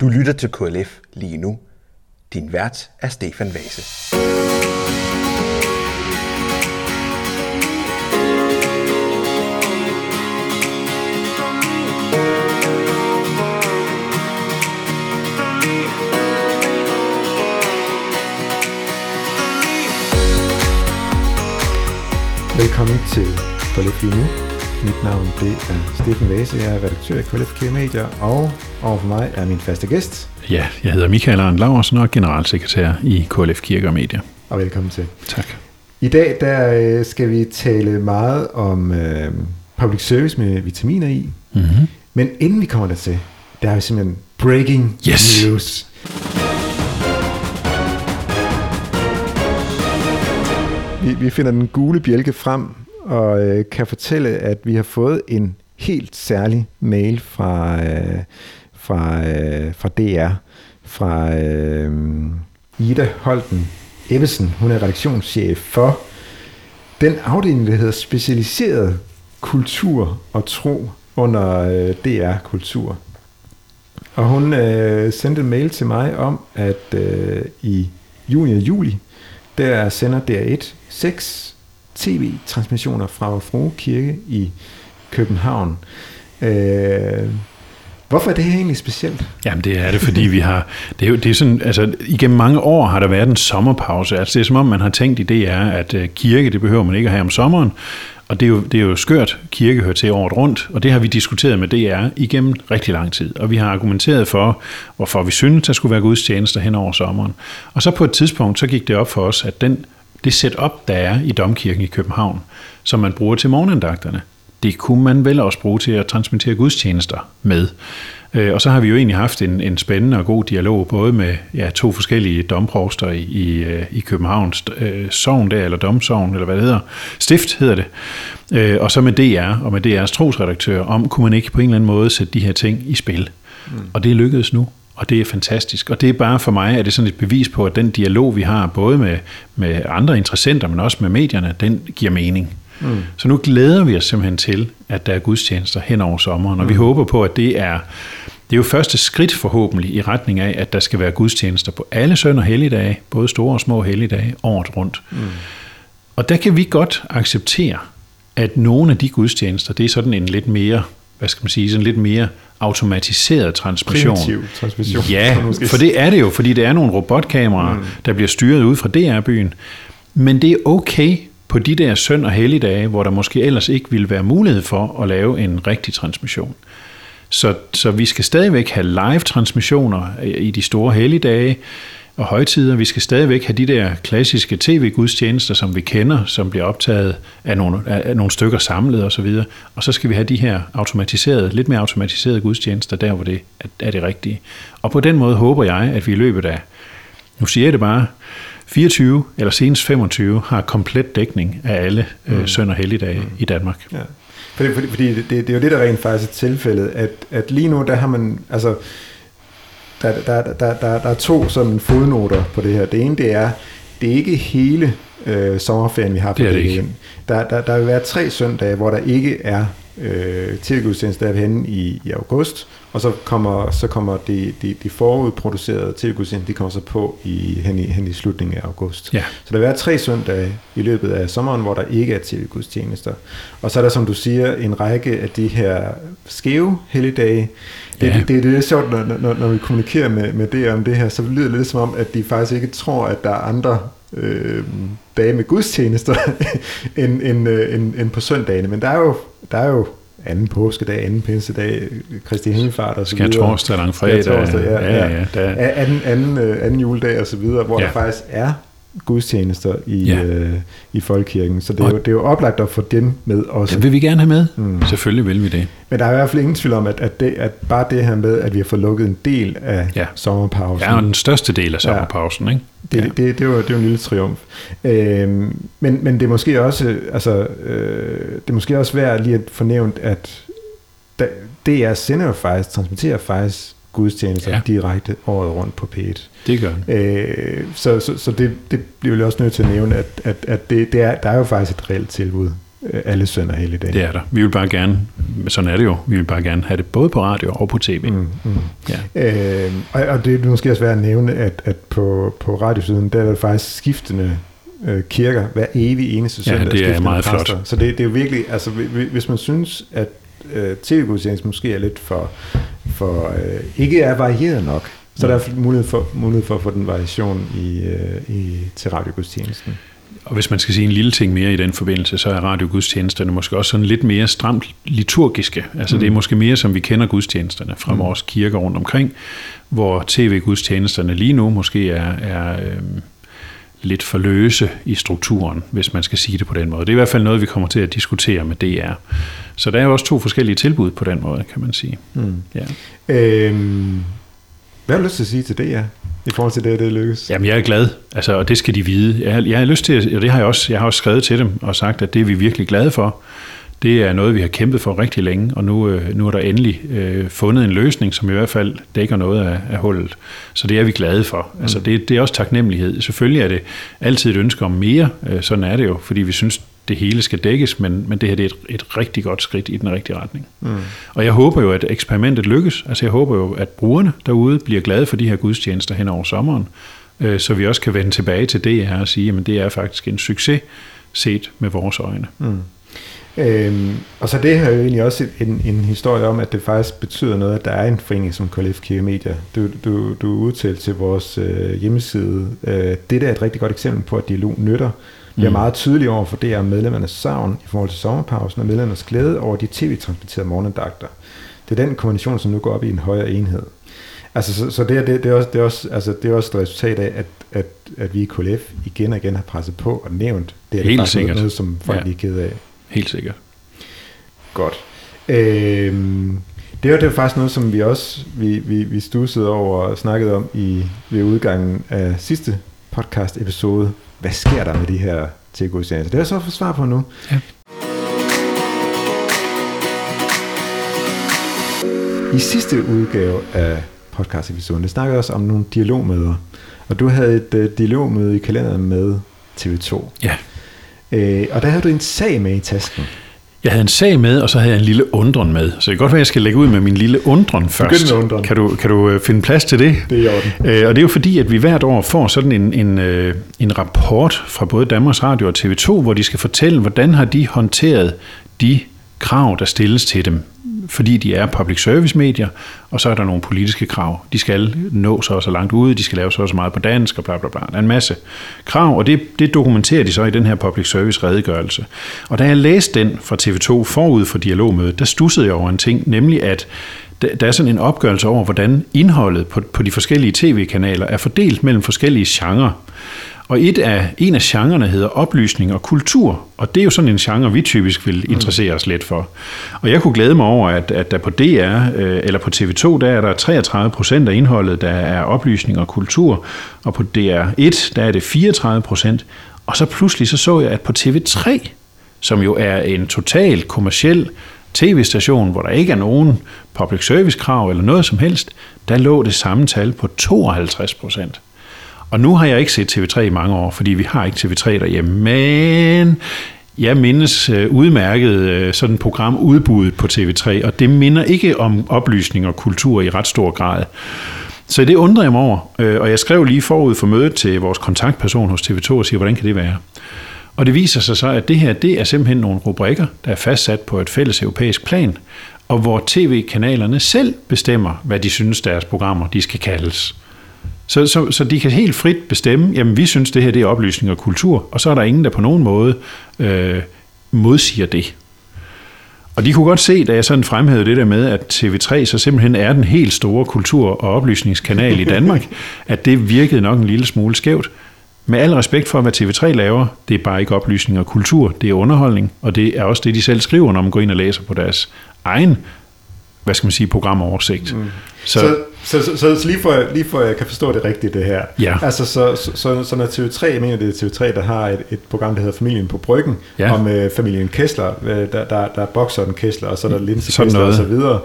Du lytter til KLF lige nu. Din vært er Stefan Vase. Velkommen til KLF lige nu. Mit navn det er Stefan Vase, jeg er redaktør i KLF Medier, og overfor mig er min faste gæst. Ja, jeg hedder Michael Arndt Laversen og er generalsekretær i KLF Kirke og Medier. Og velkommen til. Tak. I dag der øh, skal vi tale meget om øh, public service med vitaminer i. Mm-hmm. Men inden vi kommer dertil, der er vi simpelthen breaking Yes. news. Vi, vi finder den gule bjælke frem og øh, kan fortælle, at vi har fået en helt særlig mail fra, øh, fra, øh, fra DR, fra øh, Ida Holten Ebbesen. Hun er redaktionschef for den afdeling, der hedder Specialiseret Kultur og Tro under øh, DR Kultur. Og hun øh, sendte en mail til mig om, at øh, i juni og juli, der sender DR1 seks tv-transmissioner fra Vor Frue Kirke i København. Øh, hvorfor er det her egentlig specielt? Jamen det er det, fordi vi har, det er jo det er sådan, altså igennem mange år har der været en sommerpause. Altså det er som om man har tænkt i DR, at øh, kirke, det behøver man ikke at have om sommeren. Og det er, jo, det er jo skørt, kirke hører til året rundt, og det har vi diskuteret med DR igennem rigtig lang tid. Og vi har argumenteret for, hvorfor vi synes, der skulle være gudstjenester hen over sommeren. Og så på et tidspunkt, så gik det op for os, at den, det setup, der er i Domkirken i København, som man bruger til morgenandagterne, det kunne man vel også bruge til at transmittere gudstjenester med. Øh, Og så har vi jo egentlig haft en, en spændende og god dialog, både med ja, to forskellige domprovster i, i, øh, i Københavns øh, sogn der, eller domsogn, eller hvad det hedder, stift hedder det, øh, og så med DR og med DR's trosredaktør, om kunne man ikke på en eller anden måde sætte de her ting i spil. Mm. Og det er lykkedes nu, og det er fantastisk. Og det er bare for mig, at det er sådan et bevis på, at den dialog, vi har, både med, med andre interessenter, men også med medierne, den giver mening. Mm. Så nu glæder vi os simpelthen til, at der er gudstjenester hen over sommeren, og mm. vi håber på, at det er, det er jo første skridt forhåbentlig i retning af, at der skal være gudstjenester på alle søn- og helligdage, både store og små helligdage, året rundt. Mm. Og der kan vi godt acceptere, at nogle af de gudstjenester, det er sådan en lidt mere, hvad skal man sige, sådan lidt mere automatiseret transmission. Primitiv transmission. Ja, for det er det jo, fordi det er nogle robotkameraer, mm. der bliver styret ud fra DR-byen. Men det er okay på de der søn- og helligdage, hvor der måske ellers ikke ville være mulighed for at lave en rigtig transmission. Så, så vi skal stadigvæk have live-transmissioner i de store helligdage og højtider. Vi skal stadigvæk have de der klassiske tv-gudstjenester, som vi kender, som bliver optaget af nogle, af nogle stykker samlet osv. Og, så videre. og så skal vi have de her automatiserede, lidt mere automatiserede gudstjenester, der hvor det er, er det rigtige. Og på den måde håber jeg, at vi i løbet af, nu siger jeg det bare, 24 eller senest 25 har komplet dækning af alle mm. øh, søn- og helligdage mm. i Danmark. Ja. Fordi, fordi, fordi det, det er jo det, der rent faktisk er tilfældet, at, at lige nu, der har man, altså, der, der, der, der, der, der er to sådan fodnoter på det her. Det ene, det er, det er ikke hele øh, sommerferien, vi har på Det det ikke. Der, der, der vil være tre søndage, hvor der ikke er øh, tv-gudstjenester derhenne i, i august, og så kommer, så kommer de, de, de forudproducerede tv-gudstjenester, de kommer så på i, hen, i, hen i slutningen af august. Ja. Så der vil være tre søndage i løbet af sommeren, hvor der ikke er tv-gudstjenester. Og så er der, som du siger, en række af de her skæve helligdage. Det, Ja. det, det, det er sjovt, når, når, når vi kommunikerer med, med det om det her, så lyder det lidt som om, at de faktisk ikke tror, at der er andre øh, dage med gudstjenester end, end, øh, end, end på søndagene. Men der er jo, der er jo anden påskedag, anden pinsedag, Kristi Himmelfart og så videre. torsdag, langfredag, Skærtorsdag, ja, ja, ja, ja, ja. Anden, anden, øh, anden juledag og så videre, hvor Ja. der faktisk er gudstjenester i, Ja. øh, i folkekirken. Så det er, Og- jo, det er jo oplagt at få dem med også. Det vil vi gerne have med. Mm. Selvfølgelig vil vi det. Men der er i hvert fald ingen tvivl om, at, at, det, at bare det her med, at vi har fået lukket en del af Ja. sommerpausen, er jo den største del af sommerpausen, ikke? det, Ja. det, det, det, er jo, det er jo en lille triumf. Øhm, men, men det er måske også, altså, øh, det er måske også værd lige at fornævnt, at da, DR sender jo faktisk, transmitterer faktisk gudstjenester ja. Ja. direkte året rundt på P1. Det gør den. Øh, så så, så det, det bliver vi også nødt til at nævne, at, at, at det, det er, der er jo faktisk et reelt tilbud øh, alle sønner hele dagen. Det er der. Vi vil bare gerne, sådan er det jo, vi vil bare gerne have det både på radio og på tv. Mm, mm. Ja. Øh, og, og det er måske også værd at nævne, at, at på, på radiosiden, der er der faktisk skiftende øh, kirker hver evig eneste Ja, søndag. det er meget flot. præster. Så det, det er jo virkelig, altså hvi- hvis man synes, at øh, tv-gudstjenesten måske er lidt for, for øh, ikke er varieret nok, så er der mulighed for, mulighed for at få den variation i, øh, i, til radiogudstjenesten. Og hvis man skal sige en lille ting mere i den forbindelse, så er radiogudstjenesterne måske også sådan lidt mere stramt liturgiske. Altså mm. det er måske mere, som vi kender gudstjenesterne fra mm. vores kirker rundt omkring, hvor tv-gudstjenesterne lige nu måske er, er øhm, lidt for løse i strukturen, hvis man skal sige det på den måde. Det er i hvert fald noget, vi kommer til at diskutere med DR. Så der er jo også to forskellige tilbud på den måde, kan man sige. Mm. Ja. Øhm, hvad har du lyst til at sige til ja? I forhold til det, at det lykkes? Jamen, jeg er glad, altså, og det skal de vide. Jeg har, jeg har lyst til, at- og det har jeg også, jeg har også skrevet til dem og sagt, at det er vi virkelig glade for. Det er noget, vi har kæmpet for rigtig længe, og nu, øh, nu er der endelig øh, fundet en løsning, som i hvert fald dækker noget af, af hullet. Så det er vi glade for. Altså, det, det er også taknemmelighed. Selvfølgelig er det altid et ønske om mere, øh, sådan er det jo, fordi vi synes, det hele skal dækkes, men, men det her det er et, et rigtig godt skridt i den rigtige retning. Mm. Og jeg håber jo, at eksperimentet lykkes. Altså jeg håber jo, at brugerne derude bliver glade for de her gudstjenester hen over sommeren, øh, så vi også kan vende tilbage til DR og sige, at det er faktisk en succes set med vores øjne. Mm. Øhm, og så det her er jo egentlig også en, en historie om, at det faktisk betyder noget, at der er en forening som KLF Kirke Media. Du, du, du er udtalt til vores øh, hjemmeside. Øh, det der er et rigtig godt eksempel på, at dialog nytter. Vi er Mm. meget tydelige over for det er medlemmernes savn i forhold til sommerpausen, og medlemmernes glæde over de tv-transporterede morgendagter. Det er den kombination, som nu går op i en højere enhed. Altså, så, så det, er, det, det, er også, det, er også, altså, det er også et resultat af, at, at, at vi i KLF igen og igen har presset på og nævnt. Det er Helt faktisk noget, sikkert. noget, som folk ja. er ked af. Helt sikkert. Godt. Øhm, det var det var faktisk noget, som vi også vi, vi, vi stussede over og snakkede om i ved udgangen af sidste podcast episode. Hvad sker der med de her tilgudstjenester? Det jeg så fået svar på nu. Ja. I sidste udgave af podcast episoden, der snakkede også om nogle dialogmøder. Og du havde et uh, dialogmøde i kalenderen med TV2. Ja. Øh, og der havde du en sag med i tasken. Jeg havde en sag med, og så havde jeg en lille undren med. Så det kan godt være, at jeg skal lægge ud med min lille undren først. med undren. Kan du, kan du øh, finde plads til det? Det er i orden. Øh, og det er jo fordi, at vi hvert år får sådan en, en, øh, en rapport fra både Danmarks Radio og TV2, hvor de skal fortælle, hvordan har de håndteret de krav, der stilles til dem. Fordi de er public service medier, og så er der nogle politiske krav. De skal nå så og så langt ude, de skal lave så og så meget på dansk, og bla bla bla. Der er en masse krav, og det, det dokumenterer de så i den her public service redegørelse. Og da jeg læste den fra TV2 forud for dialogmødet, der stussede jeg over en ting, nemlig at der der er sådan en opgørelse over, hvordan indholdet på, på de forskellige tv-kanaler er fordelt mellem forskellige genrer. Og et af, en af genrerne hedder oplysning og kultur, og det er jo sådan en genre, vi typisk vil interessere os lidt for. Og jeg kunne glæde mig over, at, at der på DR øh, eller på TV2, der er der 33 procent af indholdet, der er oplysning og kultur, og på DR1, der er det 34 procent. Og så pludselig så så jeg, at på TV3, som jo er en totalt kommersiel tv-station, hvor der ikke er nogen public service krav eller noget som helst, der lå det samme tal på 52 procent. Og nu har jeg ikke set TV3 i mange år, fordi vi har ikke TV3 derhjemme, men jeg mindes øh, udmærket øh, sådan program udbuddet på TV3, og det minder ikke om oplysning og kultur i ret stor grad. Så det undrer jeg mig over, øh, og jeg skrev lige forud for mødet til vores kontaktperson hos TV2 og siger, hvordan kan det være? Og det viser sig så, at det her det er simpelthen nogle rubrikker, der er fastsat på et fælles europæisk plan, og hvor tv-kanalerne selv bestemmer, hvad de synes, deres programmer de skal kaldes. Så, så, så de kan helt frit bestemme, jamen vi synes, det her det er oplysning og kultur, og så er der ingen, der på nogen måde øh, modsiger det. Og de kunne godt se, da jeg sådan fremhævede det der med, at TV3 så simpelthen er den helt store kultur- og oplysningskanal i Danmark, at det virkede nok en lille smule skævt. Med al respekt for, hvad TV3 laver, det er bare ikke oplysning og kultur, det er underholdning, og det er også det, de selv skriver, når man går ind og læser på deres egen, hvad skal man sige, programoversigt. Mm. Så, så, så, så, så, lige, for, lige for at jeg kan forstå det rigtigt, det her. Ja. Altså, så, så, så, så når TV3, jeg mener det er TV3, der har et, et program, der hedder Familien på Bryggen, Ja. om øh, familien Kessler, øh, der, der, der er bokseren Kessler, og så er der Linse Kessler og så videre.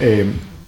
Øh,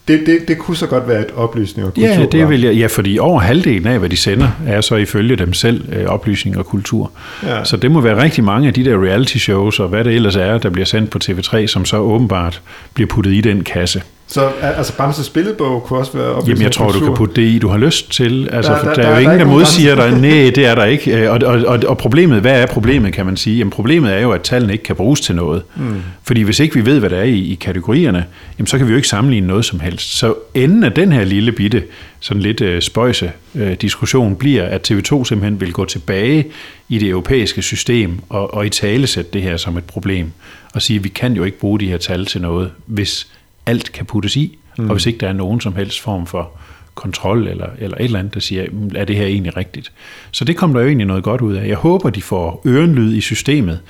det, det, det kunne så godt være et oplysning og kultur. Ja, det vil jeg, ja, fordi over halvdelen af, hvad de sender, er så ifølge dem selv øh, oplysning og kultur. Ja. Så det må være rigtig mange af de der reality shows, og hvad det ellers er, der bliver sendt på TV3, som så åbenbart bliver puttet i den kasse. Så altså Bamses billedbog kunne også være Jamen, jeg tror, du kan putte det i, du har lyst til. Altså, Der- der, der- der, der, der er jo ingen, der nogen modsiger dig. Nej, det er der ikke. Øh, Og, og, og, og problemet, hvad er problemet, kan man sige? Jamen, problemet er jo, at tallene ikke kan bruges til noget. Mm. Fordi hvis ikke vi ved, hvad der er i, i kategorierne, jamen, så kan vi jo ikke sammenligne noget som helst. Så enden af den her lille bitte, sådan lidt øh, spøjse øh, diskussion, bliver, at TV2 simpelthen vil gå tilbage i det europæiske system og, og i tale sætte det her som et problem. Og sige, at vi kan jo ikke bruge de her tal til noget, hvis alt kan puttes i, mm. og hvis ikke der er nogen som helst form for kontrol eller, eller et eller andet, der siger, "Mm, er det her egentlig rigtigt? Så det kom der jo egentlig noget godt ud af. Jeg håber, de får ørenlyd i systemet,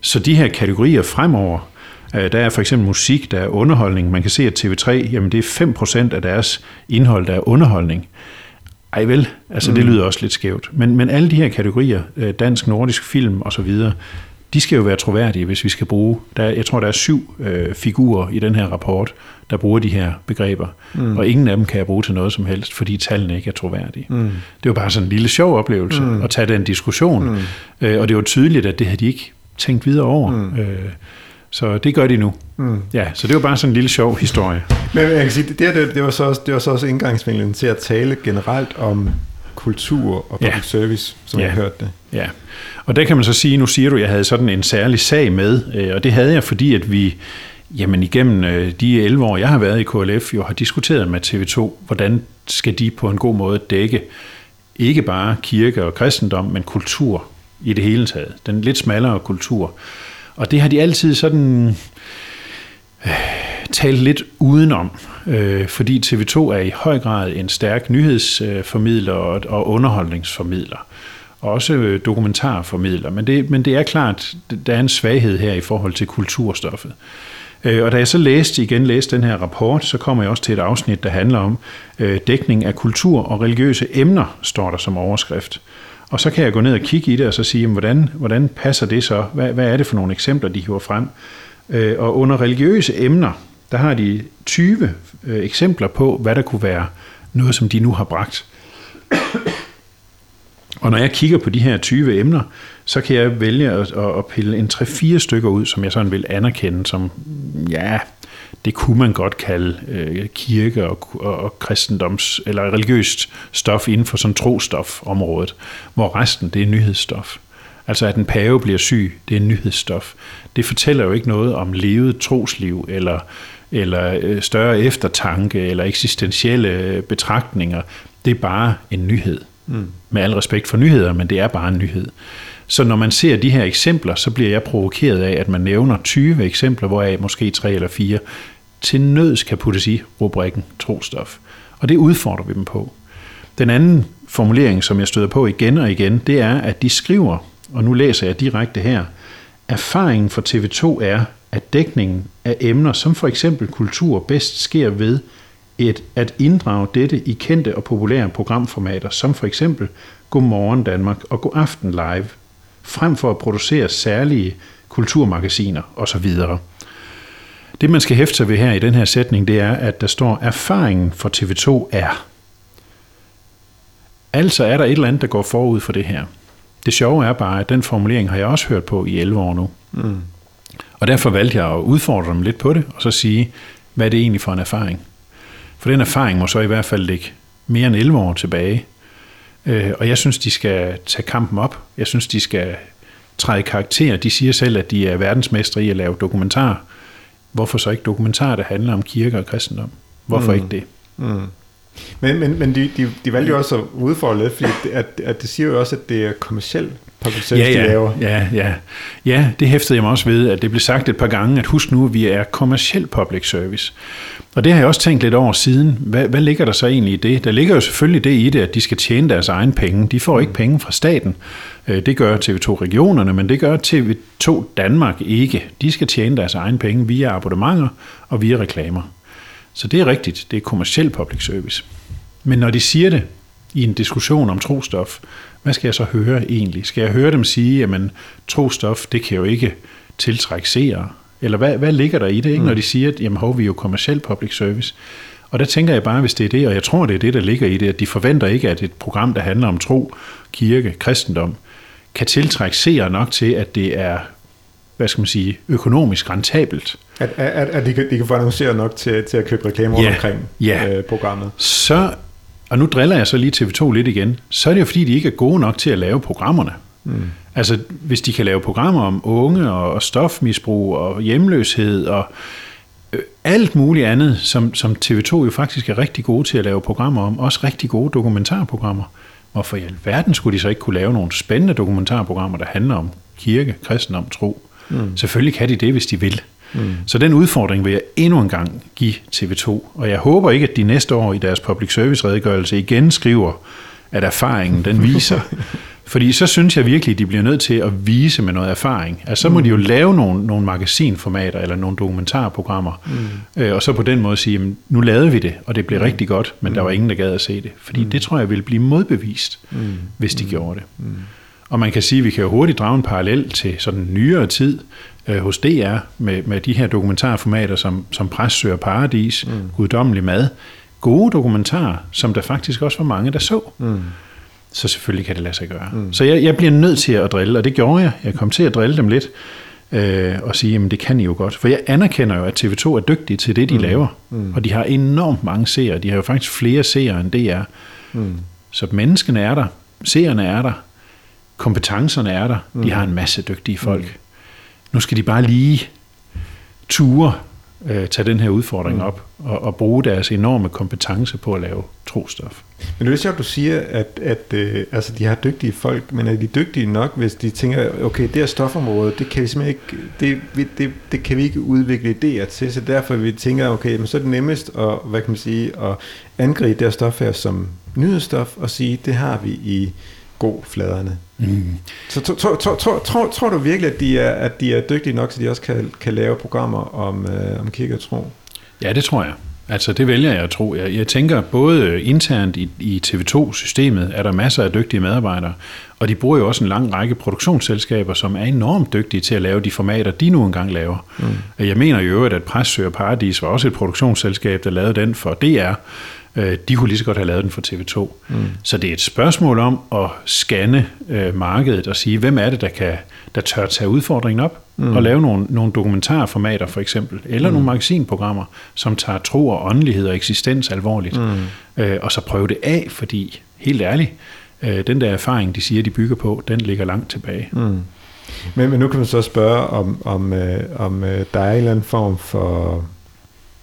så de her kategorier fremover, øh, der er for eksempel musik, der er underholdning. Man kan se, at TV3, jamen det er 5% af deres indhold, der er underholdning. Ej vel, altså det lyder også lidt skævt. Men, men alle de her kategorier, øh, dansk, nordisk film osv., de skal jo være troværdige, hvis vi skal bruge, der, er- jeg tror, der er syv øh, figurer i den her rapport, der bruger de her begreber. Mm. Og ingen af dem kan jeg bruge til noget som helst, fordi tallene ikke er troværdige. Mm. Det jo bare sådan en lille sjov oplevelse mm. at tage den diskussion. Mm. Øh, og det jo tydeligt, at det havde de ikke tænkt videre over. Mm. Øh, så det gør de nu. Mm. Ja, så det var bare sådan en lille sjov historie. Men jeg kan sige, det, det, det, det, var så også, det var så også indgangsvinklen til at tale generelt om kultur og public Ja. service, som Ja. jeg hørte det. Ja, og der kan man så sige, nu siger du, at jeg havde sådan en særlig sag med, øh, og det havde jeg, fordi at vi jamen igennem øh, de 11 år, jeg har været i KLF, jo har diskuteret med TV2, hvordan skal de på en god måde dække ikke bare kirke og kristendom, men kultur i det hele taget. Den lidt smallere kultur. Og det har de altid sådan øh, talt lidt udenom, øh, fordi TV2 er i høj grad en stærk nyhedsformidler og, og underholdningsformidler. Og også øh, dokumentarformidler. Men det, men det er klart, der er en svaghed her i forhold til kulturstoffet. Øh, Og da jeg så læste igen læste den her rapport, så kommer jeg også til et afsnit, der handler om øh, dækning af kultur og religiøse emner, står der som overskrift. Og så kan jeg gå ned og kigge i det og så sige, jamen, hvordan, hvordan passer det så? Hvad, hvad er det for nogle eksempler, de hiver frem? Øh, Og under religiøse emner, der har de 20 øh, eksempler på, hvad der kunne være noget, som de nu har bragt. Og når jeg kigger på de her 20 emner, så kan jeg vælge at, at at pille en 3-4 stykker ud, som jeg sådan vil anerkende som, ja, det kunne man godt kalde øh, kirke og, og, og kristendoms, eller religiøst stof inden for sådan trostofområdet, hvor resten det er nyhedsstof. Altså at en pave bliver syg, det er nyhedsstof. Det fortæller jo ikke noget om levet trosliv, eller, eller øh, større eftertanke, eller eksistentielle øh, betragtninger. Det er bare en nyhed. Mm. Med al respekt for nyheder, men det er bare en nyhed. Så når man ser de her eksempler, så bliver jeg provokeret af, at man nævner 20 eksempler, hvoraf måske tre eller fire til nøds kan puttes i rubrikken trostof. Og det udfordrer vi dem på. Den anden formulering, som jeg støder på igen og igen, det er, at de skriver, og nu læser jeg direkte her, erfaringen for TV2 er, at dækningen af emner som for eksempel kultur bedst sker ved et, at inddrage dette i kendte og populære programformater, som for eksempel Godmorgen Danmark og God Aften Live, frem for at producere særlige kulturmagasiner osv. Det, man skal hæfte sig ved her i den her sætning, det er, at der står, erfaringen for TV2 er. Altså er der et eller andet, der går forud for det her. Det sjove er bare, at den formulering har jeg også hørt på i 11 år nu. Mm. Og derfor valgte jeg at udfordre dem lidt på det, og så sige, hvad er det egentlig for en erfaring? For den erfaring må så i hvert fald ligge mere end 11 år tilbage. Øh, Og jeg synes, de skal tage kampen op. Jeg synes, de skal træde karakter. De siger selv, at de er verdensmestre i at lave dokumentar. Hvorfor så ikke dokumentar, der handler om kirke og kristendom? Hvorfor mm. ikke det? Men, men, men de, de, de valgte jo også at udfordre lidt, fordi at, at det siger jo også, at det er kommersiel public service, ja, de ja, laver. ja, ja. ja, det hæftede jeg mig også ved, at det blev sagt et par gange, at husk nu, at vi er kommersiel public service. Og det har jeg også tænkt lidt over siden. Hvad, hvad ligger der så egentlig i det? Der ligger jo selvfølgelig det i det, at de skal tjene deres egen penge. De får ikke penge fra staten. Øh, Det gør TV2-regionerne, men det gør TV2 Danmark ikke. De skal tjene deres egen penge via abonnementer og via reklamer. Så det er rigtigt, det er kommersiel public service. Men når de siger det i en diskussion om trostof, hvad skal jeg så høre egentlig? Skal jeg høre dem sige, at trostof, det kan jo ikke tiltrække seere? Eller hvad, hvad ligger der i det, ikke? når de siger, at jamen, hov, vi er jo kommersiel public service? Og der tænker jeg bare, hvis det er det, og jeg tror, det er det, der ligger i det, at de forventer ikke, at et program, der handler om tro, kirke, kristendom, kan tiltrække seere nok til, at det er hvad skal man sige, økonomisk rentabelt. At, at, at de, kan, de kan få annonceret nok til, til at købe reklamer Ja, omkring ja. øh, programmet. Så, og nu driller jeg så lige TV2 lidt igen, så er det jo fordi, de ikke er gode nok til at lave programmerne. Mm. Altså, hvis de kan lave programmer om unge og, stofmisbrug og hjemløshed og øh, alt muligt andet, som, som TV2 jo faktisk er rigtig gode til at lave programmer om, også rigtig gode dokumentarprogrammer. Hvorfor i alverden skulle de så ikke kunne lave nogle spændende dokumentarprogrammer, der handler om kirke, kristendom, tro? Mm. Selvfølgelig kan de det, hvis de vil. Mm. Så den udfordring vil jeg endnu en gang give TV2. Og jeg håber ikke, at de næste år i deres public service redegørelse igen skriver, at erfaringen den viser. Fordi så synes jeg virkelig, at de bliver nødt til at vise med noget erfaring. Altså så må mm. de jo lave nogle, nogle magasinformater eller nogle dokumentarprogrammer, mm. øh, og så på den måde sige, jamen, nu lavede vi det, og det blev mm. rigtig godt, men mm. der var ingen, der gad at se det. Fordi mm. det tror jeg ville blive modbevist, mm. hvis de mm. gjorde det. Mm. Og man kan sige, at vi kan jo hurtigt drage en parallel til sådan nyere tid øh, hos DR med, med de her dokumentarformater som, som Pres søger paradis, mm. Guddommelig mad. Gode dokumentarer, som der faktisk også var mange, der så. Mm. Så selvfølgelig kan det lade sig gøre. Mm. Så jeg, jeg bliver nødt til at drille, og det gjorde jeg. Jeg kom til at drille dem lidt øh, og sige, at det kan I jo godt. For jeg anerkender jo, at TV2 er dygtige til det, de mm. laver. Mm. Og de har enormt mange seere. De har jo faktisk flere seere end DR. Mm. Så menneskene er der. Seerne er der kompetencerne er der. Mm. De har en masse dygtige folk. Mm. Nu skal de bare lige ture øh, tage den her udfordring mm. op og, og bruge deres enorme kompetence på at lave trostof. Men det er sjovt, du siger, at, at øh, altså, de har dygtige folk, men er de dygtige nok, hvis de tænker, okay, det her stofområde, det kan vi simpelthen ikke, det, det, det kan vi ikke udvikle idéer til, så derfor vi tænker, okay, men så er det nemmest at, hvad kan man sige, at angribe det her stof her som nyhedsstof og sige, det har vi i god fladerne. Mm. Så tror, tror, tror, tror, tror du virkelig, at de, er, at de er dygtige nok, så de også kan, kan lave programmer om, øh, om kirke og tro? Ja, det tror jeg. Altså, det vælger jeg at tro. Jeg, jeg tænker, både internt i, i TV2-systemet er der masser af dygtige medarbejdere, og de bruger jo også en lang række produktionsselskaber, som er enormt dygtige til at lave de formater, de nu engang laver. Mm. Jeg mener jo, at Pressøger Paradis var også et produktionsselskab, der lavede den for DR, Øh, de kunne lige så godt have lavet den for TV2. Mm. Så det er et spørgsmål om at scanne øh, markedet og sige, hvem er det, der, kan, der tør tage udfordringen op mm. og lave nogle, nogle dokumentarformater for eksempel, eller mm. nogle magasinprogrammer, som tager tro og åndelighed og eksistens alvorligt, mm. øh, og så prøve det af, fordi helt ærligt, øh, den der erfaring, de siger, de bygger på, den ligger langt tilbage. Mm. Men, men nu kan man så spørge, om, om, øh, om øh, der er en eller anden form for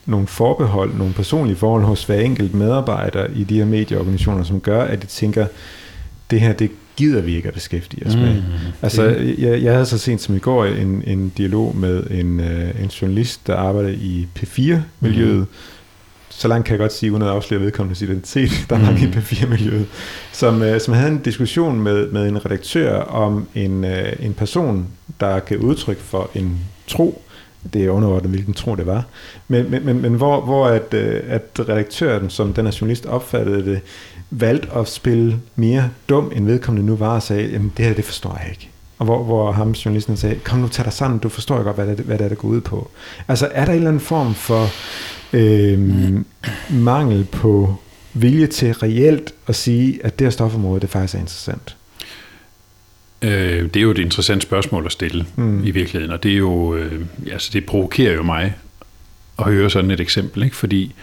nogle forbehold, nogle personlige forhold hos hver enkelt medarbejder i de her medieorganisationer, som gør, at de tænker, det her, det gider vi ikke at beskæftige os mm, med. Altså, jeg, jeg havde så sent som i går en, en dialog med en, uh, en journalist, der arbejder i P4-miljøet, mm. så langt kan jeg godt sige, uden at afsløre vedkommendes identitet, der er mange mm. i P4-miljøet, som, uh, som havde en diskussion med, med en redaktør om en, uh, en person, der gav udtryk for en tro, det er underordnet, hvilken tro det var. Men, men, men, men hvor, hvor at, øh, at redaktøren, som den her journalist opfattede det, valgte at spille mere dum, end vedkommende nu var, og sagde, jamen det her, det forstår jeg ikke. Og hvor, hvor ham journalisten sagde, kom nu, tag dig sammen, du forstår godt, hvad det, hvad det er, der går ud på. Altså, er der en eller anden form for øh, mangel på vilje til reelt at sige, at det her stofområde, det faktisk er interessant? Øh, det er jo et interessant spørgsmål at stille mm. i virkeligheden, og det er jo, øh, altså det provokerer jo mig at høre sådan et eksempel, ikke? fordi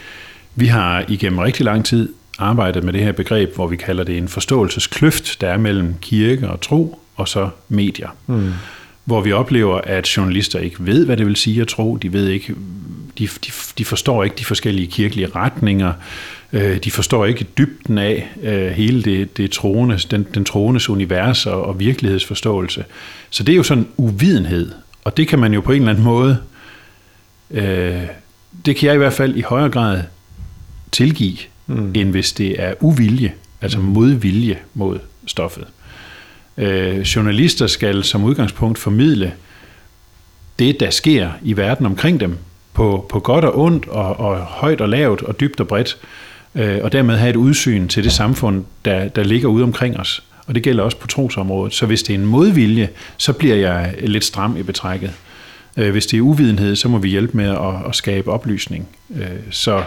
vi har igennem rigtig lang tid arbejdet med det her begreb, hvor vi kalder det en forståelseskløft, der er mellem kirke og tro, og så medier. Mm. Hvor vi oplever, at journalister ikke ved, hvad det vil sige at tro, de ved ikke, de, de, de forstår ikke de forskellige kirkelige retninger, Øh, de forstår ikke dybden af øh, hele det, det troende, den, den troendes univers og, og virkelighedsforståelse. Så det er jo sådan uvidenhed, og det kan man jo på en eller anden måde, øh, det kan jeg i hvert fald i højere grad tilgive, mm. end hvis det er uvilje, altså mm. modvilje mod stoffet. Øh, journalister skal som udgangspunkt formidle det, der sker i verden omkring dem, på, på godt og ondt, og, og højt og lavt, og dybt og bredt øh, og dermed have et udsyn til det samfund, der, der ligger ude omkring os. Og det gælder også på trosområdet. Så hvis det er en modvilje, så bliver jeg lidt stram i betrækket. Øh, hvis det er uvidenhed, så må vi hjælpe med at, at skabe oplysning. Øh, så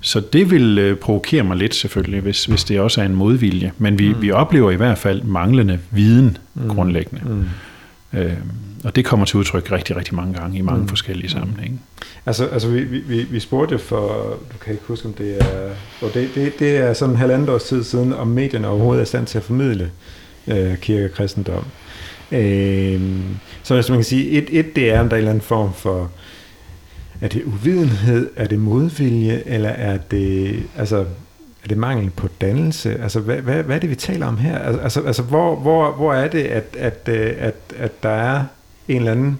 Så det vil øh, provokere mig lidt selvfølgelig, hvis, hvis det også er en modvilje. Men vi, mm. vi oplever i hvert fald manglende viden mm. grundlæggende. Mm. Øh, og det kommer til udtryk rigtig, rigtig mange gange i mange mm. forskellige sammenhænge. Altså, altså vi, vi, vi spurgte for, du kan ikke huske, om det er, og det, det, det er sådan en halvandet års tid siden, om medierne overhovedet er stand til at formidle øh, kirke og kristendom. Øh, så hvis man kan sige, et, et det er, om der er en eller anden form for, er det uvidenhed, er det modvilje, eller er det, altså, er det mangel på dannelse? Altså, hvad, hvad, hvad er det, vi taler om her? Altså, altså hvor, hvor, hvor er det, at, at, at, at der er en eller anden,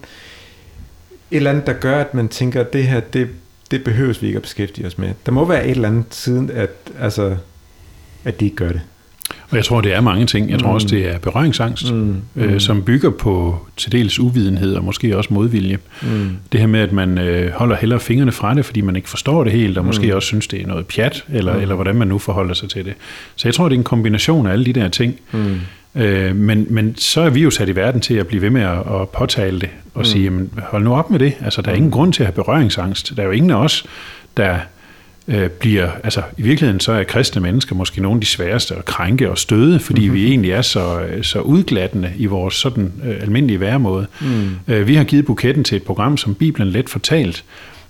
et eller andet, der gør, at man tænker, at det her, det, det behøves vi ikke at beskæftige os med. Der må være et eller andet siden, at, altså, at de ikke gør det. Og jeg tror, det er mange ting. Jeg tror mm. også, det er berøringsangst, mm. Øh, mm. som bygger på til dels uvidenhed og måske også modvilje. Mm. Det her med, at man øh, holder hellere fingrene fra det, fordi man ikke forstår det helt, og måske mm. også synes, det er noget pjat, eller, mm. eller hvordan man nu forholder sig til det. Så jeg tror, det er en kombination af alle de der ting. Mm. Øh, men, men så er vi jo sat i verden til at blive ved med at, at påtale det, og mm. sige, jamen, hold nu op med det. Altså, der er ingen grund til at have berøringsangst. Der er jo ingen af os, der øh, bliver, altså i virkeligheden så er kristne mennesker måske nogle af de sværeste at krænke og støde, fordi mm-hmm. vi egentlig er så, så udglattende i vores sådan øh, almindelige væremåde. Mm. Øh, vi har givet buketten til et program som Bibelen let fortalt,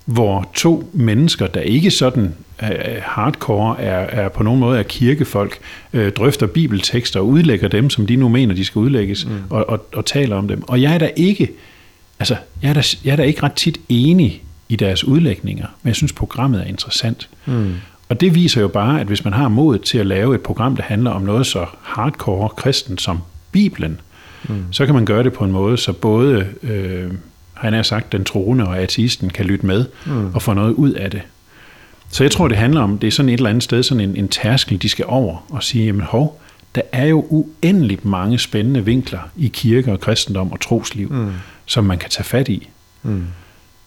hvor to mennesker, der ikke sådan øh, hardcore er, er på nogen måde er kirkefolk, øh, drøfter bibeltekster og udlægger dem, som de nu mener, de skal udlægges, mm. og, og, og taler om dem. Og jeg er da ikke, altså, jeg er da, jeg er da ikke ret tit enig i deres udlægninger, men jeg synes, programmet er interessant. Mm. Og det viser jo bare, at hvis man har mod til at lave et program, der handler om noget så hardcore kristen som Bibelen, mm. så kan man gøre det på en måde, så både, øh, han har sagt, den troende og ateisten kan lytte med mm. og få noget ud af det. Så jeg tror, det handler om, det er sådan et eller andet sted, sådan en, en tærskel, de skal over og sige, jamen hov, der er jo uendeligt mange spændende vinkler i kirke og kristendom og trosliv, mm. som man kan tage fat i. Mm.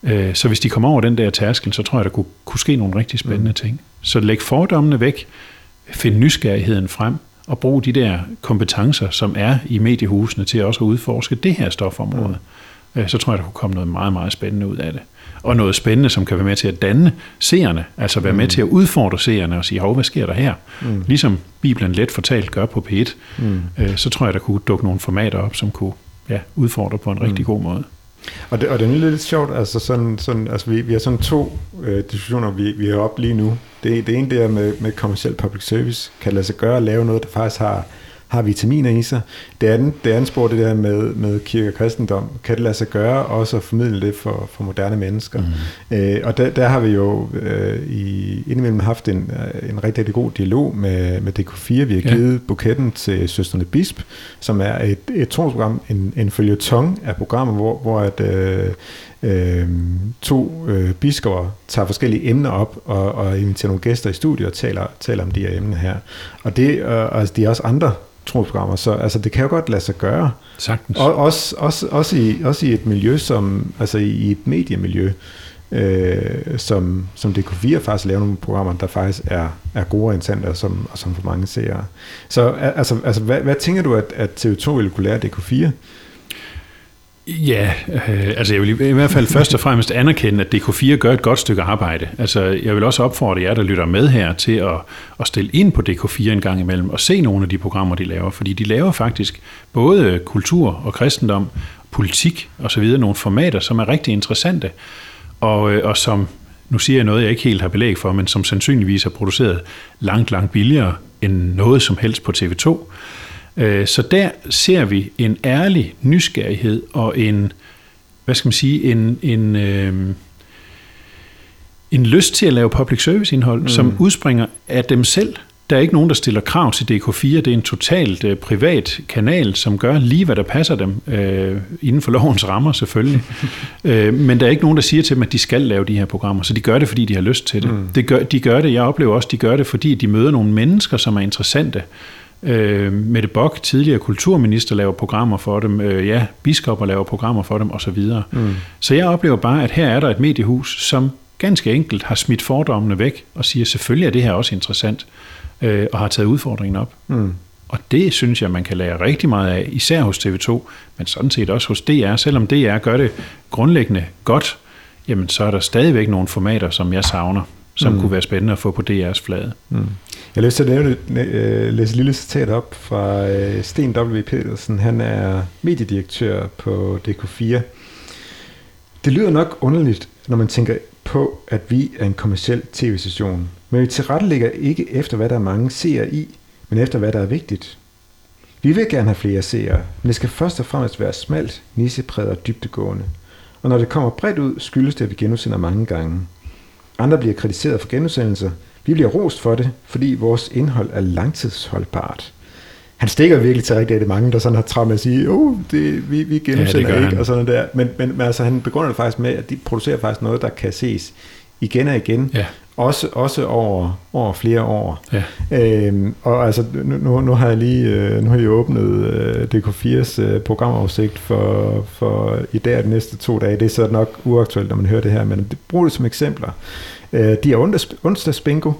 Øh, så hvis de kommer over den der tærskel, så tror jeg, der kunne, kunne ske nogle rigtig spændende mm. ting. Så læg fordommene væk, find nysgerrigheden frem, og brug de der kompetencer, som er i mediehusene, til også at udforske det her stofområde. Mm. Øh, så tror jeg, der kunne komme noget meget, meget spændende ud af det. Og noget spændende, som kan være med til at danne seerne, altså være mm. med til at udfordre seerne og sige, hov, hvad sker der her? Mm. Ligesom Bibelen let fortalt gør på P1, mm. øh, så tror jeg, der kunne dukke nogle formater op, som kunne ja, udfordre på en rigtig mm. god måde. Og det, og det er lidt sjovt, altså, sådan, sådan, altså vi, vi har sådan to øh, diskussioner, vi, vi har op lige nu. Det, det ene det er med, med kommersiel public service, kan lade sig gøre at lave noget, der faktisk har har vitaminer i sig. Det andet, det andet spor, det der med, med kirke og kristendom, kan det lade sig gøre også at formidle det for, for moderne mennesker. Mm. Øh, og der, der har vi jo øh, i, indimellem haft en, øh, en rigtig, rigtig god dialog med, med DK4. Vi har givet ja. buketten til Søsterne Bisp, som er et, et trosprogram, en, en følgetong af programmer, hvor, hvor at, øh, øh, to øh, biskopper tager forskellige emner op og, og inviterer nogle gæster i studiet og taler, taler om de her emner her. Og det, øh, altså, de er også andre trosprogrammer, så altså, det kan jo godt lade sig gøre. Sagtens. Og, også, også, også, i, også i et miljø, som, altså i et mediemiljø, øh, som, som DK4 faktisk laver nogle programmer, der faktisk er, er gode og interessante, og som, og som for mange ser. Så altså, altså hvad, hvad tænker du, at, at TV2 ville kunne lære DK4? Ja, øh, altså jeg vil i hvert fald først og fremmest anerkende, at DK4 gør et godt stykke arbejde. Altså jeg vil også opfordre jer, der lytter med her, til at, at stille ind på DK4 en gang imellem og se nogle af de programmer, de laver. Fordi de laver faktisk både kultur og kristendom, politik osv. nogle formater, som er rigtig interessante, og, øh, og som, nu siger jeg noget, jeg ikke helt har belæg for, men som sandsynligvis er produceret langt, langt billigere end noget som helst på TV2. Øh, så der ser vi en ærlig nysgerrighed og en, hvad skal man sige, en, en, øh, en lyst til at lave public service indhold, mm. som udspringer af dem selv. Der er ikke nogen, der stiller krav til DK4. Det er en totalt øh, privat kanal, som gør lige, hvad der passer dem, øh, inden for lovens rammer selvfølgelig. øh, men der er ikke nogen, der siger til dem, at de skal lave de her programmer. Så de gør det, fordi de har lyst til det. Mm. det gør, de gør det, jeg oplever også, de gør det, fordi de møder nogle mennesker, som er interessante. Øh, Mette Bock, tidligere kulturminister, laver programmer for dem. Øh, ja, biskopper laver programmer for dem osv. Mm. Så jeg oplever bare, at her er der et mediehus, som ganske enkelt har smidt fordommene væk og siger, selvfølgelig er det her også interessant, øh, og har taget udfordringen op. Mm. Og det synes jeg, man kan lære rigtig meget af, især hos TV2, men sådan set også hos DR. Selvom DR gør det grundlæggende godt, jamen så er der stadigvæk nogle formater, som jeg savner. Som mm. kunne være spændende at få på DR's flade. Mm. Jeg har lyst til at nævne, øh, læse et lille citat op fra øh, Sten W. Petersen. Han er mediedirektør på DK4. Det lyder nok underligt, når man tænker på, at vi er en kommersiel tv-station. Men vi tilrettelægger ikke efter, hvad der er mange seere i, men efter, hvad der er vigtigt. Vi vil gerne have flere seere, men det skal først og fremmest være smalt, nissepræget og dybtegående. Og når det kommer bredt ud, skyldes det, at vi genudsender mange gange. Andre bliver kritiseret for genudsendelser. Vi bliver rost for det, fordi vores indhold er langtidsholdbart. Han stikker virkelig til rigtig det mange, der sådan har travlt med at sige, oh, det, vi, vi genudsender ja, ikke, han. og sådan der. Men, men, men altså, han begrunder det faktisk med, at de producerer faktisk noget, der kan ses igen og igen. Ja. Også, også over, over flere år. Ja. Øhm, og altså, nu, nu har jeg lige øh, nu har jeg åbnet øh, DK4's øh, programoversigt for, for i dag og de næste to dage. Det er så nok uaktuelt, når man hører det her, men det bruger det som eksempler. Øh, de er onsdags bingo.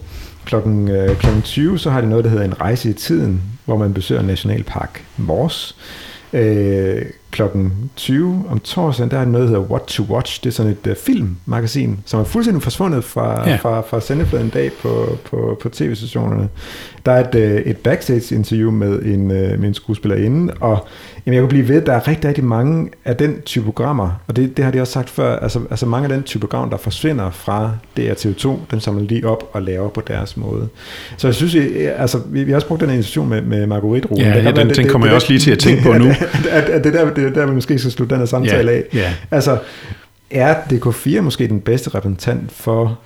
Klokken, øh, klokken 20, så har de noget, der hedder en rejse i tiden, hvor man besøger Nationalpark Mors. Øh, klokken 20 om torsdagen, der er noget, der hedder What to Watch. Det er sådan et uh, filmmagasin, som er fuldstændig forsvundet fra, ja. fra, fra sendefladen dag på, på, på tv-stationerne. Der er et, uh, et backstage-interview med en, uh, med en skuespillerinde, og jamen, jeg kan blive ved, der er rigtig, rigtig mange af den type programmer, og det, det har de også sagt før, altså, altså mange af den type programmer, der forsvinder fra DRTV2, dem samler de op og laver på deres måde. Så jeg synes, jeg, altså, vi, vi har også brugt den invitation med, med Marguerite Ja, ja den, den, den kommer jeg også lige til at tænke på nu. At, at, at det der det er der, vi måske skal slutte den her samtale yeah, af. Yeah. Altså, er DK4 måske den bedste repræsentant for,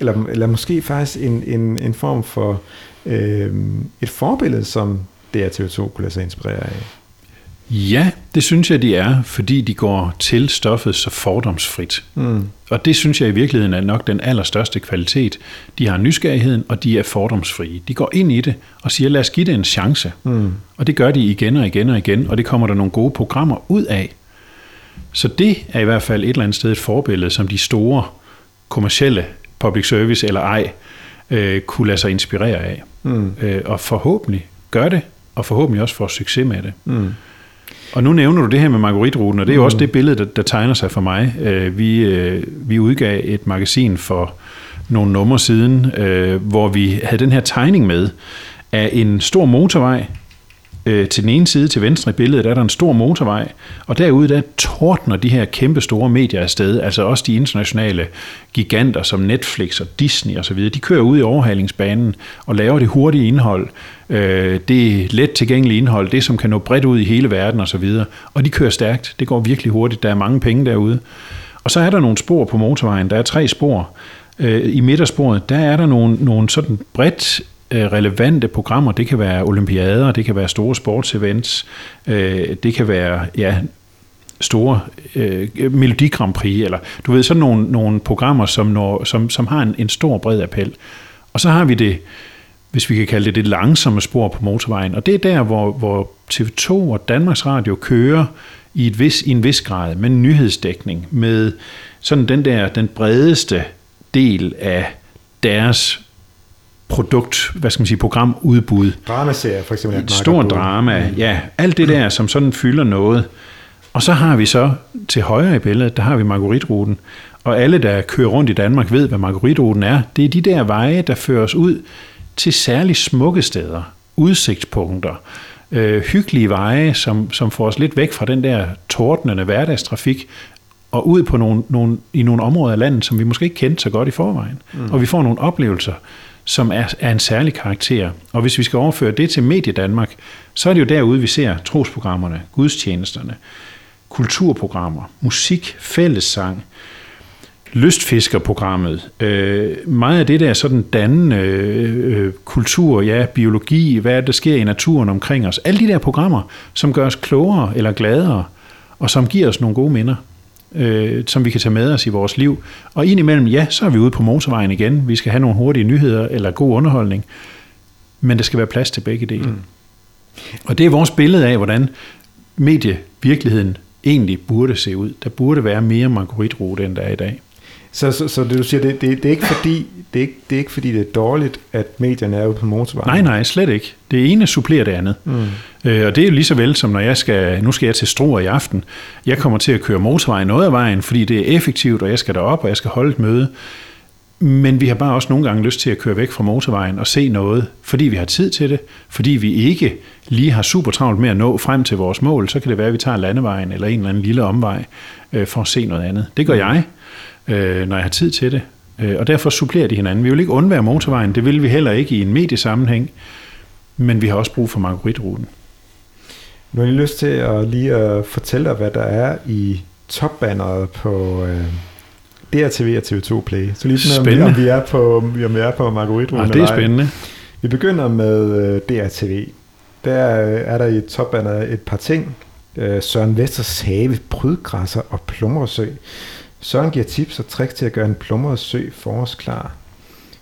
eller, eller måske faktisk en, en, en form for øh, et forbillede, som DRTV2 kunne lade sig inspirere af? Ja, det synes jeg, de er, fordi de går til stoffet så fordomsfrit. Mm. Og det synes jeg i virkeligheden er nok den allerstørste kvalitet. De har nysgerrigheden, og de er fordomsfrie. De går ind i det og siger, lad os give det en chance. Mm. Og det gør de igen og igen og igen, og det kommer der nogle gode programmer ud af. Så det er i hvert fald et eller andet sted et forbillede, som de store kommercielle public service eller ej øh, kunne lade sig inspirere af. Mm. Øh, og forhåbentlig gør det, og forhåbentlig også får succes med det. Mm. Og nu nævner du det her med Marguerite-ruten, og det er jo mm. også det billede, der, der tegner sig for mig. Øh, vi, øh, vi udgav et magasin for nogle numre siden, øh, hvor vi havde den her tegning med af en stor motorvej, øh, til den ene side, til venstre i billedet, der er der en stor motorvej, og derude der tordner de her kæmpe store medier afsted, altså også de internationale giganter som Netflix og Disney osv., de kører ud i overhalingsbanen og laver det hurtige indhold, øh, det let tilgængelige indhold, det som kan nå bredt ud i hele verden osv., og, og de kører stærkt, det går virkelig hurtigt, der er mange penge derude. Og så er der nogle spor på motorvejen, der er tre spor, øh, i midtersporet, der er der nogle, nogle sådan bredt Øh, relevante programmer. Det kan være olympiader, det kan være store sportsevents, øh, det kan være ja, store øh, Melodi Grand Prix, eller du ved, sådan nogle, nogle programmer, som, når, som, som har en, en stor bred appel. Og så har vi det, hvis vi kan kalde det det langsomme spor på motorvejen, og det er der, hvor, hvor TV2 og Danmarks Radio kører i, et vis, i en vis grad med nyhedsdækning, med sådan den der, den bredeste del af deres produkt, hvad skal man sige, programudbud. Dramaserie for eksempel. Et stort drama, mm. ja. Alt det der, som sådan fylder noget. Og så har vi så til højre i billedet, der har vi Marguerite-ruten. Og alle, der kører rundt i Danmark, ved, hvad Marguerite-ruten er. Det er de der veje, der fører os ud til særligt smukke steder, udsigtspunkter, øh, hyggelige veje, som, som får os lidt væk fra den der tordnende hverdagstrafik, og ud på nogle, nogle, i nogle områder af landet, som vi måske ikke kendte så godt i forvejen. Mm. Og vi får nogle oplevelser, som er, er en særlig karakter. Og hvis vi skal overføre det til Medie Danmark, så er det jo derude, vi ser trosprogrammerne, gudstjenesterne, kulturprogrammer, musik, fællessang, lystfiskerprogrammet, øh, meget af det der sådan dannende øh, øh kultur, ja, biologi, hvad der sker i naturen omkring os, alle de der programmer, som gør os klogere eller gladere, og som giver os nogle gode minder øh, som vi kan tage med os i vores liv. Og indimellem, ja, så er vi ude på motorvejen igen. Vi skal have nogle hurtige nyheder eller god underholdning. Men der skal være plads til begge dele. Mm. Og det er vores billede af, hvordan medievirkeligheden egentlig burde se ud. Der burde være mere marguerite end der er i dag. Så, så, så det du siger, det, det, det, er ikke fordi, det, er ikke, det er ikke fordi, det er dårligt, at medierne er ude på motorvejen? Nej, nej, slet ikke. Det ene supplerer det andet. Mm. Øh, og det er jo lige så vel som når jeg skal, nu skal jeg til Struer i aften. Jeg kommer til at køre motorvejen noget af vejen, fordi det er effektivt, og jeg skal derop, og jeg skal holde et møde. Men vi har bare også nogle gange lyst til at køre væk fra motorvejen og se noget, fordi vi har tid til det, fordi vi ikke lige har super travlt med at nå frem til vores mål, så kan det være, at vi tager landevejen eller en eller anden lille omvej øh, for at se noget andet. Det gør jeg, øh, når jeg har tid til det. Øh, og derfor supplerer de hinanden. Vi vil ikke undvære motorvejen, det vil vi heller ikke i en mediesammenhæng, men vi har også brug for margaritruten. Nu har jeg lyst til at lige at fortælle dig, hvad der er i topbanneret på øh, DRTV og TV2 Play. Så lige sådan, om vi, om vi er på, om vi er på margaritruten. Ah, det er spændende. Vi begynder med øh, DRTV. Der er der i topbanneret et par ting. Øh, Søren Vesters have, prydgræsser og plumresø. Søren giver tips og tricks til at gøre en plumret sø forårsklar.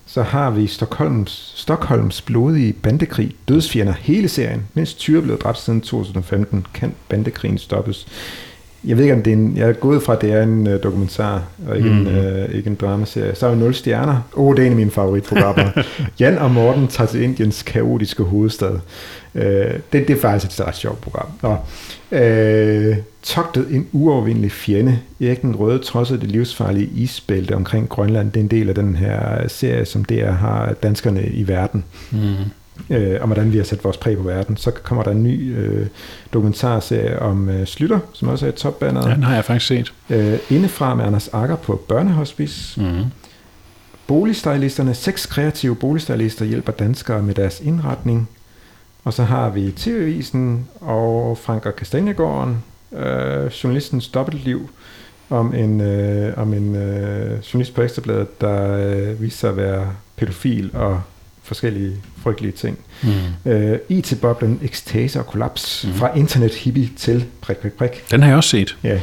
Så har vi Stockholms, Stockholms blodige bandekrig, dødsfjender hele serien. mens Tyre blev dræbt siden 2015. Kan bandekrigen stoppes? Jeg ved ikke, om det er en... Jeg er gået fra, at det er en uh, dokumentar, og ikke, mm. en, uh, ikke en dramaserie. Så er vi 0 stjerner. Åh, oh, det er en af mine favoritprogrammer. Jan og Morten tager til Indiens kaotiske hovedstad. Uh, det, det er faktisk et ret sjovt program. Nå. Uh, togtet en uovervindelig fjende. Erik den Røde trodsede det livsfarlige isbælte omkring Grønland. Det er en del af den her serie, som der har danskerne i verden. Mm øh, om hvordan vi har sat vores præg på verden. Så kommer der en ny øh, dokumentarserie om øh, Slytter, som også er et topbanner. Ja, den har jeg faktisk set. Øh, indefra med Anders Akker på Børnehospice. Mm. Boligstylisterne, seks kreative boligstylister hjælper danskere med deres indretning. Og så har vi TV-avisen og Frank og Kastanjegården, øh, journalistens dobbeltliv, om en, øh, om en øh, journalist på Ekstrabladet, der øh, viser sig at være pædofil og forskellige frygtelige ting. Mm. Øh, IT-boblen, ekstase og kollaps, mm. fra internet hippie til prik, prik, prik. Den har jeg også set. Ja.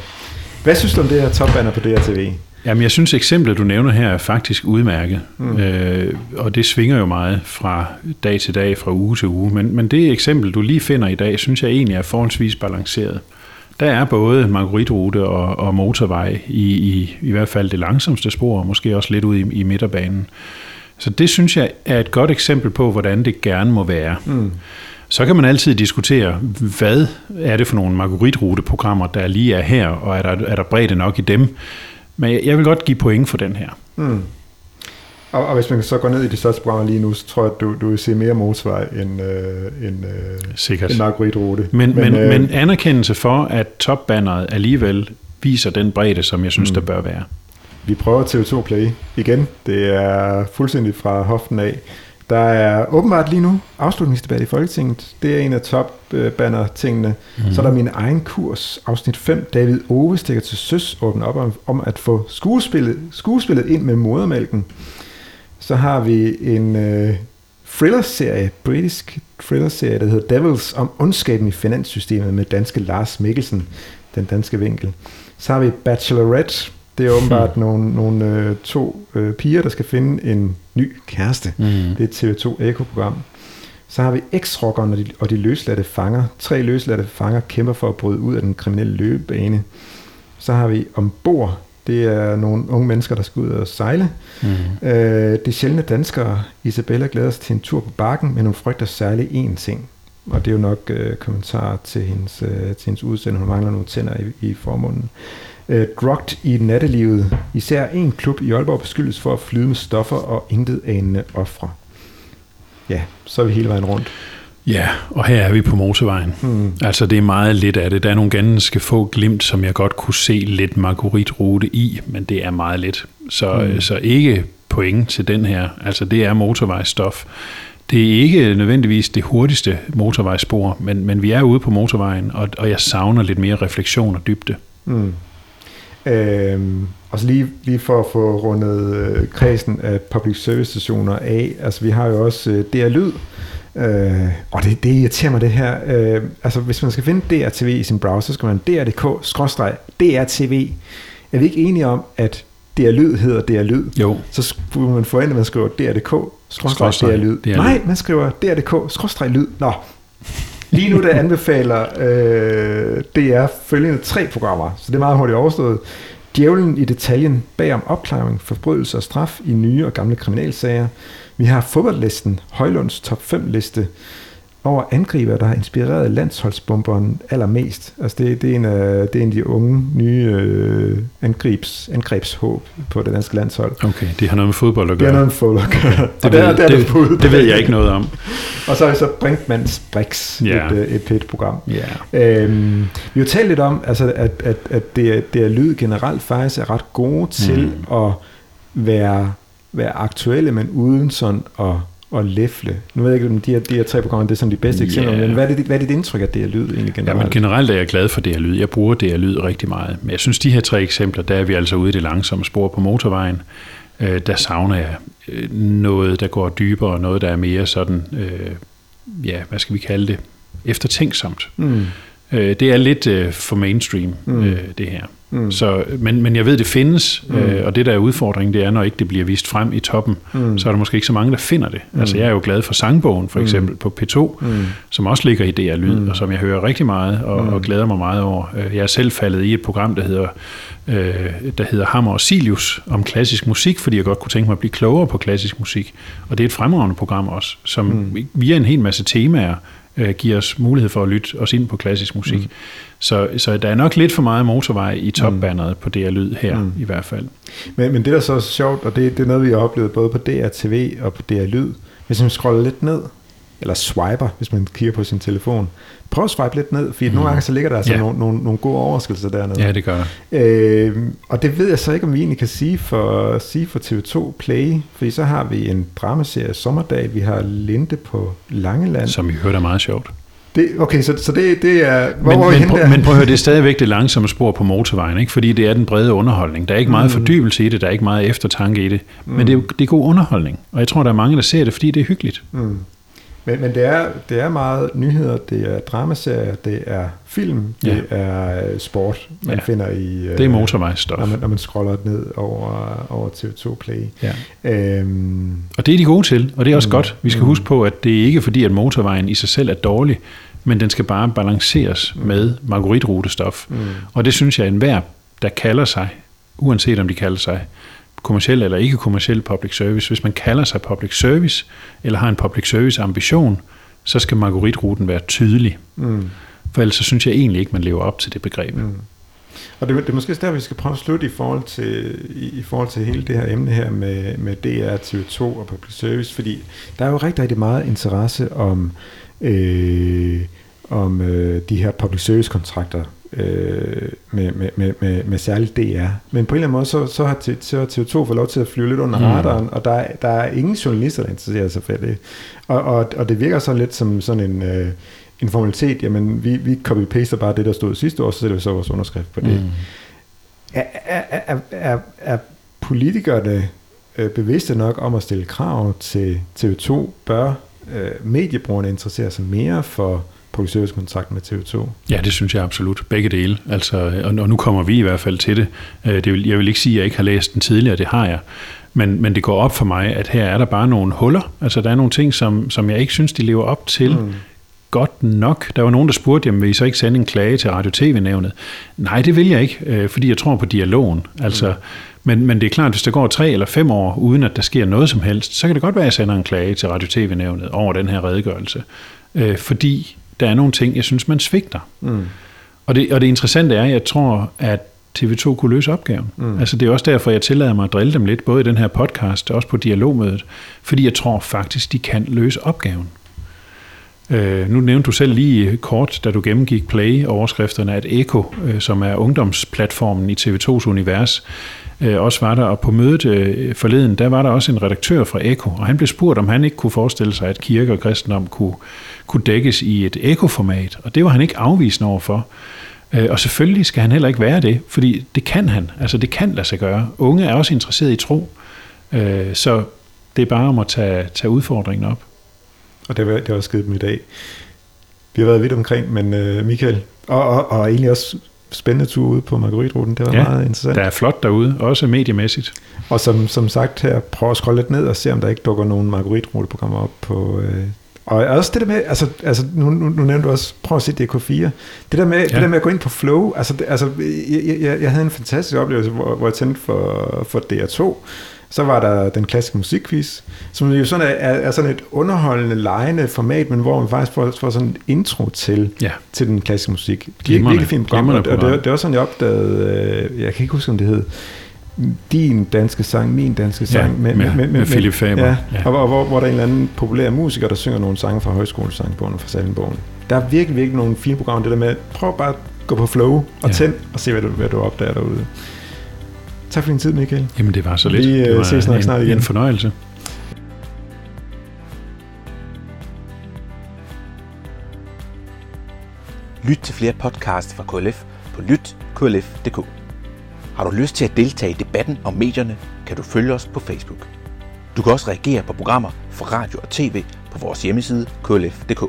Hvad synes du om det her topbanner på DRTV? Jamen, jeg synes, eksemplet, du nævner her, er faktisk udmærket. Mm. Øh, og det svinger jo meget fra dag til dag, fra uge til uge. Men, men det eksempel, du lige finder i dag, synes jeg egentlig er forholdsvis balanceret. Der er både margaritrute og, og motorvej i, i, i hvert fald det langsomste spor, og måske også lidt ud i, i midterbanen. Så det synes jeg er et godt eksempel på, hvordan det gerne må være. Mm. Så kan man altid diskutere, hvad er det for nogle margaritruteprogrammer, der lige er her, og er der, er der bredde nok i dem. Men jeg vil godt give point for den her. Mm. Og, og hvis man så går ned i de største programmer lige nu, så tror jeg, at du, du vil se mere motorvej end, øh, end, øh, Sikkert. end margaritrute. Men, men, men, øh, men anerkendelse for, at topbanneret alligevel viser den bredde, som jeg synes, mm. der bør være. Vi prøver TV2 Play igen. Det er fuldstændig fra hoften af. Der er åbenbart lige nu afslutningsdebat i Folketinget. Det er en af top-banner-tingene. Mm. Så er der min egen kurs, afsnit 5. David Ove stikker til søs, åbner op om, om at få skuespillet, skuespillet ind med modermælken. Så har vi en øh, thriller-serie, britisk thriller-serie, der hedder Devils, om ondskaben i finanssystemet med danske Lars Mikkelsen, den danske vinkel. Så har vi Bachelorette, det er åbenbart hmm. nogle, nogle øh, to øh, piger, der skal finde en ny kæreste. Mm. Det er et TV2 Eko-program. Så har vi X-rockeren og de, og de løsladte fanger. Tre løsladte fanger kæmper for at bryde ud af den kriminelle løbebane. Så har vi Ombord. Det er nogle unge mennesker, der skal ud og sejle. Mm. Øh, det sjældne danskere. Isabella glæder sig til en tur på bakken, men hun frygter særligt én ting. Og det er jo nok øh, kommentar til hendes, øh, til hendes udsendelse. Hun mangler nogle tænder i, i formunden øh, drugt i nattelivet. Især en klub i Aalborg beskyldes for at flyde med stoffer og intet anende ofre. Ja, så er vi hele vejen rundt. Ja, og her er vi på motorvejen. Mm. Altså det er meget lidt af det. Der er nogle ganske få glimt, som jeg godt kunne se lidt margaritrute i, men det er meget lidt. Så, mm. så ikke point til den her. Altså det er motorvejsstof. Det er ikke nødvendigvis det hurtigste motorvejsspor, men, men vi er ude på motorvejen, og, og jeg savner lidt mere refleksion og dybde. Mm. Øhm, og så lige, lige for at få rundet øh, kredsen af public service stationer af, altså vi har jo også øh, DR Lyd, øh, og det, det irriterer mig det her, øh, altså hvis man skal finde DRTV i sin browser, så skal man dr.dk-drtv. Er vi ikke enige om, at DR Lyd hedder DR Lyd? Jo. Så skulle man ind, at man skriver dr.dk-dr-lyd. Nej, man skriver dr.dk-lyd. Nå, Lige nu der anbefaler øh, DR følgende tre programmer, så det er meget hurtigt overstået. Djævlen i detaljen bag om opklaring, forbrydelse og straf i nye og gamle kriminalsager. Vi har fodboldlisten, Højlunds top 5 liste over angriber, der har inspireret landsholdsbomberen allermest. Altså det, det, er, en af, det er en af de unge, nye øh, angrebs, angrebshåb på det danske landshold. Okay, det har noget med fodbold at gøre. Det har noget med fodbold at gøre. Det, ved, der, der det, det, det ved jeg ikke noget om. Og så er det så Brinkmanns Brix, Ja. et, øh, et pænt program. Ja. Øhm, vi har jo talt lidt om, altså, at, at, at det, er- det er lyd generelt faktisk er ret gode til mm. at være, være aktuelle, men uden sådan at, at læfle. Nu ved jeg ikke, om de her, de her tre programmer det er sådan de bedste eksempler, men hvad er, det, hvad er dit indtryk af det her lyd egentlig Ja, generelt? men generelt er jeg glad for det her lyd. Jeg bruger det her lyd rigtig meget. Men jeg synes, de her tre eksempler, der er vi altså ude i det langsomme spor på motorvejen. Øh, der savner jeg øh, noget, der går dybere, noget, der er mere sådan, øh, ja, hvad skal vi kalde det, eftertænksomt. Mm. Øh, det er lidt øh, for mainstream, Mm. øh, det her. Mm. Så, men, men jeg ved, det findes, Mm. øh, og det der er udfordringen, det er, når ikke det bliver vist frem i toppen, Mm. så er der måske ikke så mange, der finder det. Mm. Altså, jeg er jo glad for sangbogen, for Mm. eksempel, på P2, Mm. som også ligger i DR Lyd, Mm. og som jeg hører rigtig meget, og, Mm. og glæder mig meget over. Øh, Jeg er selv faldet i et program, der hedder, øh, der hedder Hammer og Silius, om klassisk musik, fordi jeg godt kunne tænke mig at blive klogere på klassisk musik. Og det er et fremragende program også, som Mm. via en hel masse temaer, øh, giver os mulighed for at lytte os ind på klassisk musik. Mm. Så, så der er nok lidt for meget motorvej i topbanneret på DR Lyd her, Mm. mm. i hvert fald. Men, men det der så er så sjovt, og det, det er noget, vi har oplevet både på DRTV og på DR Lyd. Hvis man scroller lidt ned, eller swiper, hvis man kigger på sin telefon, prøv at swipe lidt ned, fordi mm. nogle gange så ligger der altså Ja. nogle, nogle, nogle gode overraskelser dernede. Ja, det gør jeg. Øh, og det ved jeg så ikke, om vi egentlig kan sige for, sige for TV2 Play, fordi så har vi en dramaserie Sommerdag, vi har Linde på Langeland. Som I hørte er meget sjovt. Det, okay, så, så det, det er... Hvor Men, var vi men, prøv, der? men prøv at høre, det er stadigvæk det langsomme spor på motorvejen, ikke? fordi det er den brede underholdning. Der er ikke meget Mm. fordybelse i det, der er ikke meget eftertanke i det, men det er, det er god underholdning. Og jeg tror, der er mange, der ser det, fordi det er hyggeligt. Mm. Men, men det, er, det er meget nyheder, det er dramaserier, det er film, Ja. det er øh, sport, man Ja. finder i... øh, Det er motorvejsstof. Når man, når man scroller ned over, over TV2 Play. Ja. Øhm, Og det er de gode til, og det er også Mm. godt. Vi skal Mm. huske på, at det er ikke fordi, at motorvejen i sig selv er dårlig, men den skal bare balanceres mm. med marguerite-rutestof. mm, Og det synes jeg, at enhver, der kalder sig, uanset om de kalder sig kommersiel eller ikke kommersiel public service, hvis man kalder sig public service, eller har en public service ambition, så skal marguerite-ruten være tydelig. mm, For ellers så synes jeg egentlig ikke, man lever op til det begreb. mm. Og det, det er måske der, vi skal prøve at slutte i forhold til, i, i forhold til hele det her emne her med, med DR, TV2 og public service, fordi der er jo rigtig, rigtig meget interesse om, øh, om øh, de her public service kontrakter øh, med, med, med, med, med særligt DR. Men på en eller anden måde, så, så, har, så har TV2 fået lov til at flyve lidt under mm. Radaren, og der, er- der er ingen journalister, der interesserer sig for det. Og, og, og det virker sådan lidt som sådan en... Øh, en formalitet, jamen vi, vi copy-paster bare det, der stod sidste år, så sætter vi så vores underskrift på det. Mm. Er, er, er, er, er politikerne øh, bevidste nok om at stille krav til TV2? Bør øh, mediebrugerne interessere sig mere for public service kontrakten med TV2? Ja, det synes jeg absolut. Begge dele. Altså, og, og nu kommer vi i hvert fald til det. Øh, det vil, jeg vil ikke sige, at jeg ikke har læst den tidligere, det har jeg. Men, men det går op for mig, at her er der bare nogle huller. Altså, der er nogle ting, som, som jeg ikke synes, de lever op til mm. godt nok. Der var nogen, der spurgte, jamen vil I så ikke sende en klage til Radio-TV-nævnet? Nej, det vil jeg ikke, øh, fordi jeg tror på dialogen. Altså, mm. men, men det er klart, hvis der går tre eller fem år, uden at der sker noget som helst, så kan det godt være, at jeg sender en klage til Radio-TV-nævnet over den her redegørelse. Øh, fordi der er nogle ting, jeg synes, man svigter. Mm. Og det, og det interessante er, at jeg tror, at TV2 kunne løse opgaven. Mm. Altså det er også derfor, jeg tillader mig at drille dem lidt, både i den her podcast og også på dialogmødet, fordi jeg tror faktisk, de kan løse opgaven. Øh, nu nævnte du selv lige kort, da du gennemgik Play-overskrifterne, at Eko, øh, som er ungdomsplatformen i TV2's univers, øh, også var der. Og på mødet øh, forleden, der var der også en redaktør fra Eko, og han blev spurgt, om han ikke kunne forestille sig, at kirke og kristendom kunne, kunne dækkes i et Eko-format. Og det var han ikke afvisende overfor. Øh, Og selvfølgelig skal han heller ikke være det, fordi det kan han. Altså det kan lade sig gøre. Unge er også interesseret i tro. Øh, Så det er bare om at tage, tage udfordringen op. Og det, var- det var også givet dem i dag. Vi har været vidt omkring, men uh, Michael, og, og, og egentlig også spændende tur ude på Marguerite-ruten, det var ja, meget interessant. Der er flot derude, også mediemæssigt. Og som, som sagt her, prøv at scrolle lidt ned og se, om der ikke dukker nogen Marguerite-ruteprogrammer op på... Øh, og også det der med, altså, altså nu, nu, nu nævnte du også, prøv at se DK4. Det der med, ja. det der med at gå ind på Flow, altså, det, altså jeg, jeg, jeg havde en fantastisk oplevelse, hvor, hvor jeg tændte for, for DR2, Så var der den klassiske musikquiz, som jo sådan er, er, sådan et underholdende, lejende format, men hvor man faktisk får, får sådan en intro til, Ja. til den klassiske musik. Det er Glimrende. virkelig fint program, og, det, det er også sådan, jeg opdagede, øh, jeg kan ikke huske, om det hed, din danske sang, min danske sang. med- med Philip Faber. Ja, Ja. Og, og hvor, hvor der er en eller anden populær musiker, der synger nogle sange fra højskolesangbogen og fra salmbogen. Der er virkelig, virkelig nogle fine programmer, det der med, prøv bare at gå på flow og Ja. tænd og se, hvad du, hvad du opdager derude. Tak for din tid, Michael. Jamen, det var så Vi, lidt. øh, det var ses nok en, snart igen. en fornøjelse. Lyt til flere podcasts fra KLF på lytklf.dk. Har du lyst til at deltage i debatten om medierne, kan du følge os på Facebook. Du kan også reagere på programmer fra radio og tv på vores hjemmeside klf.dk.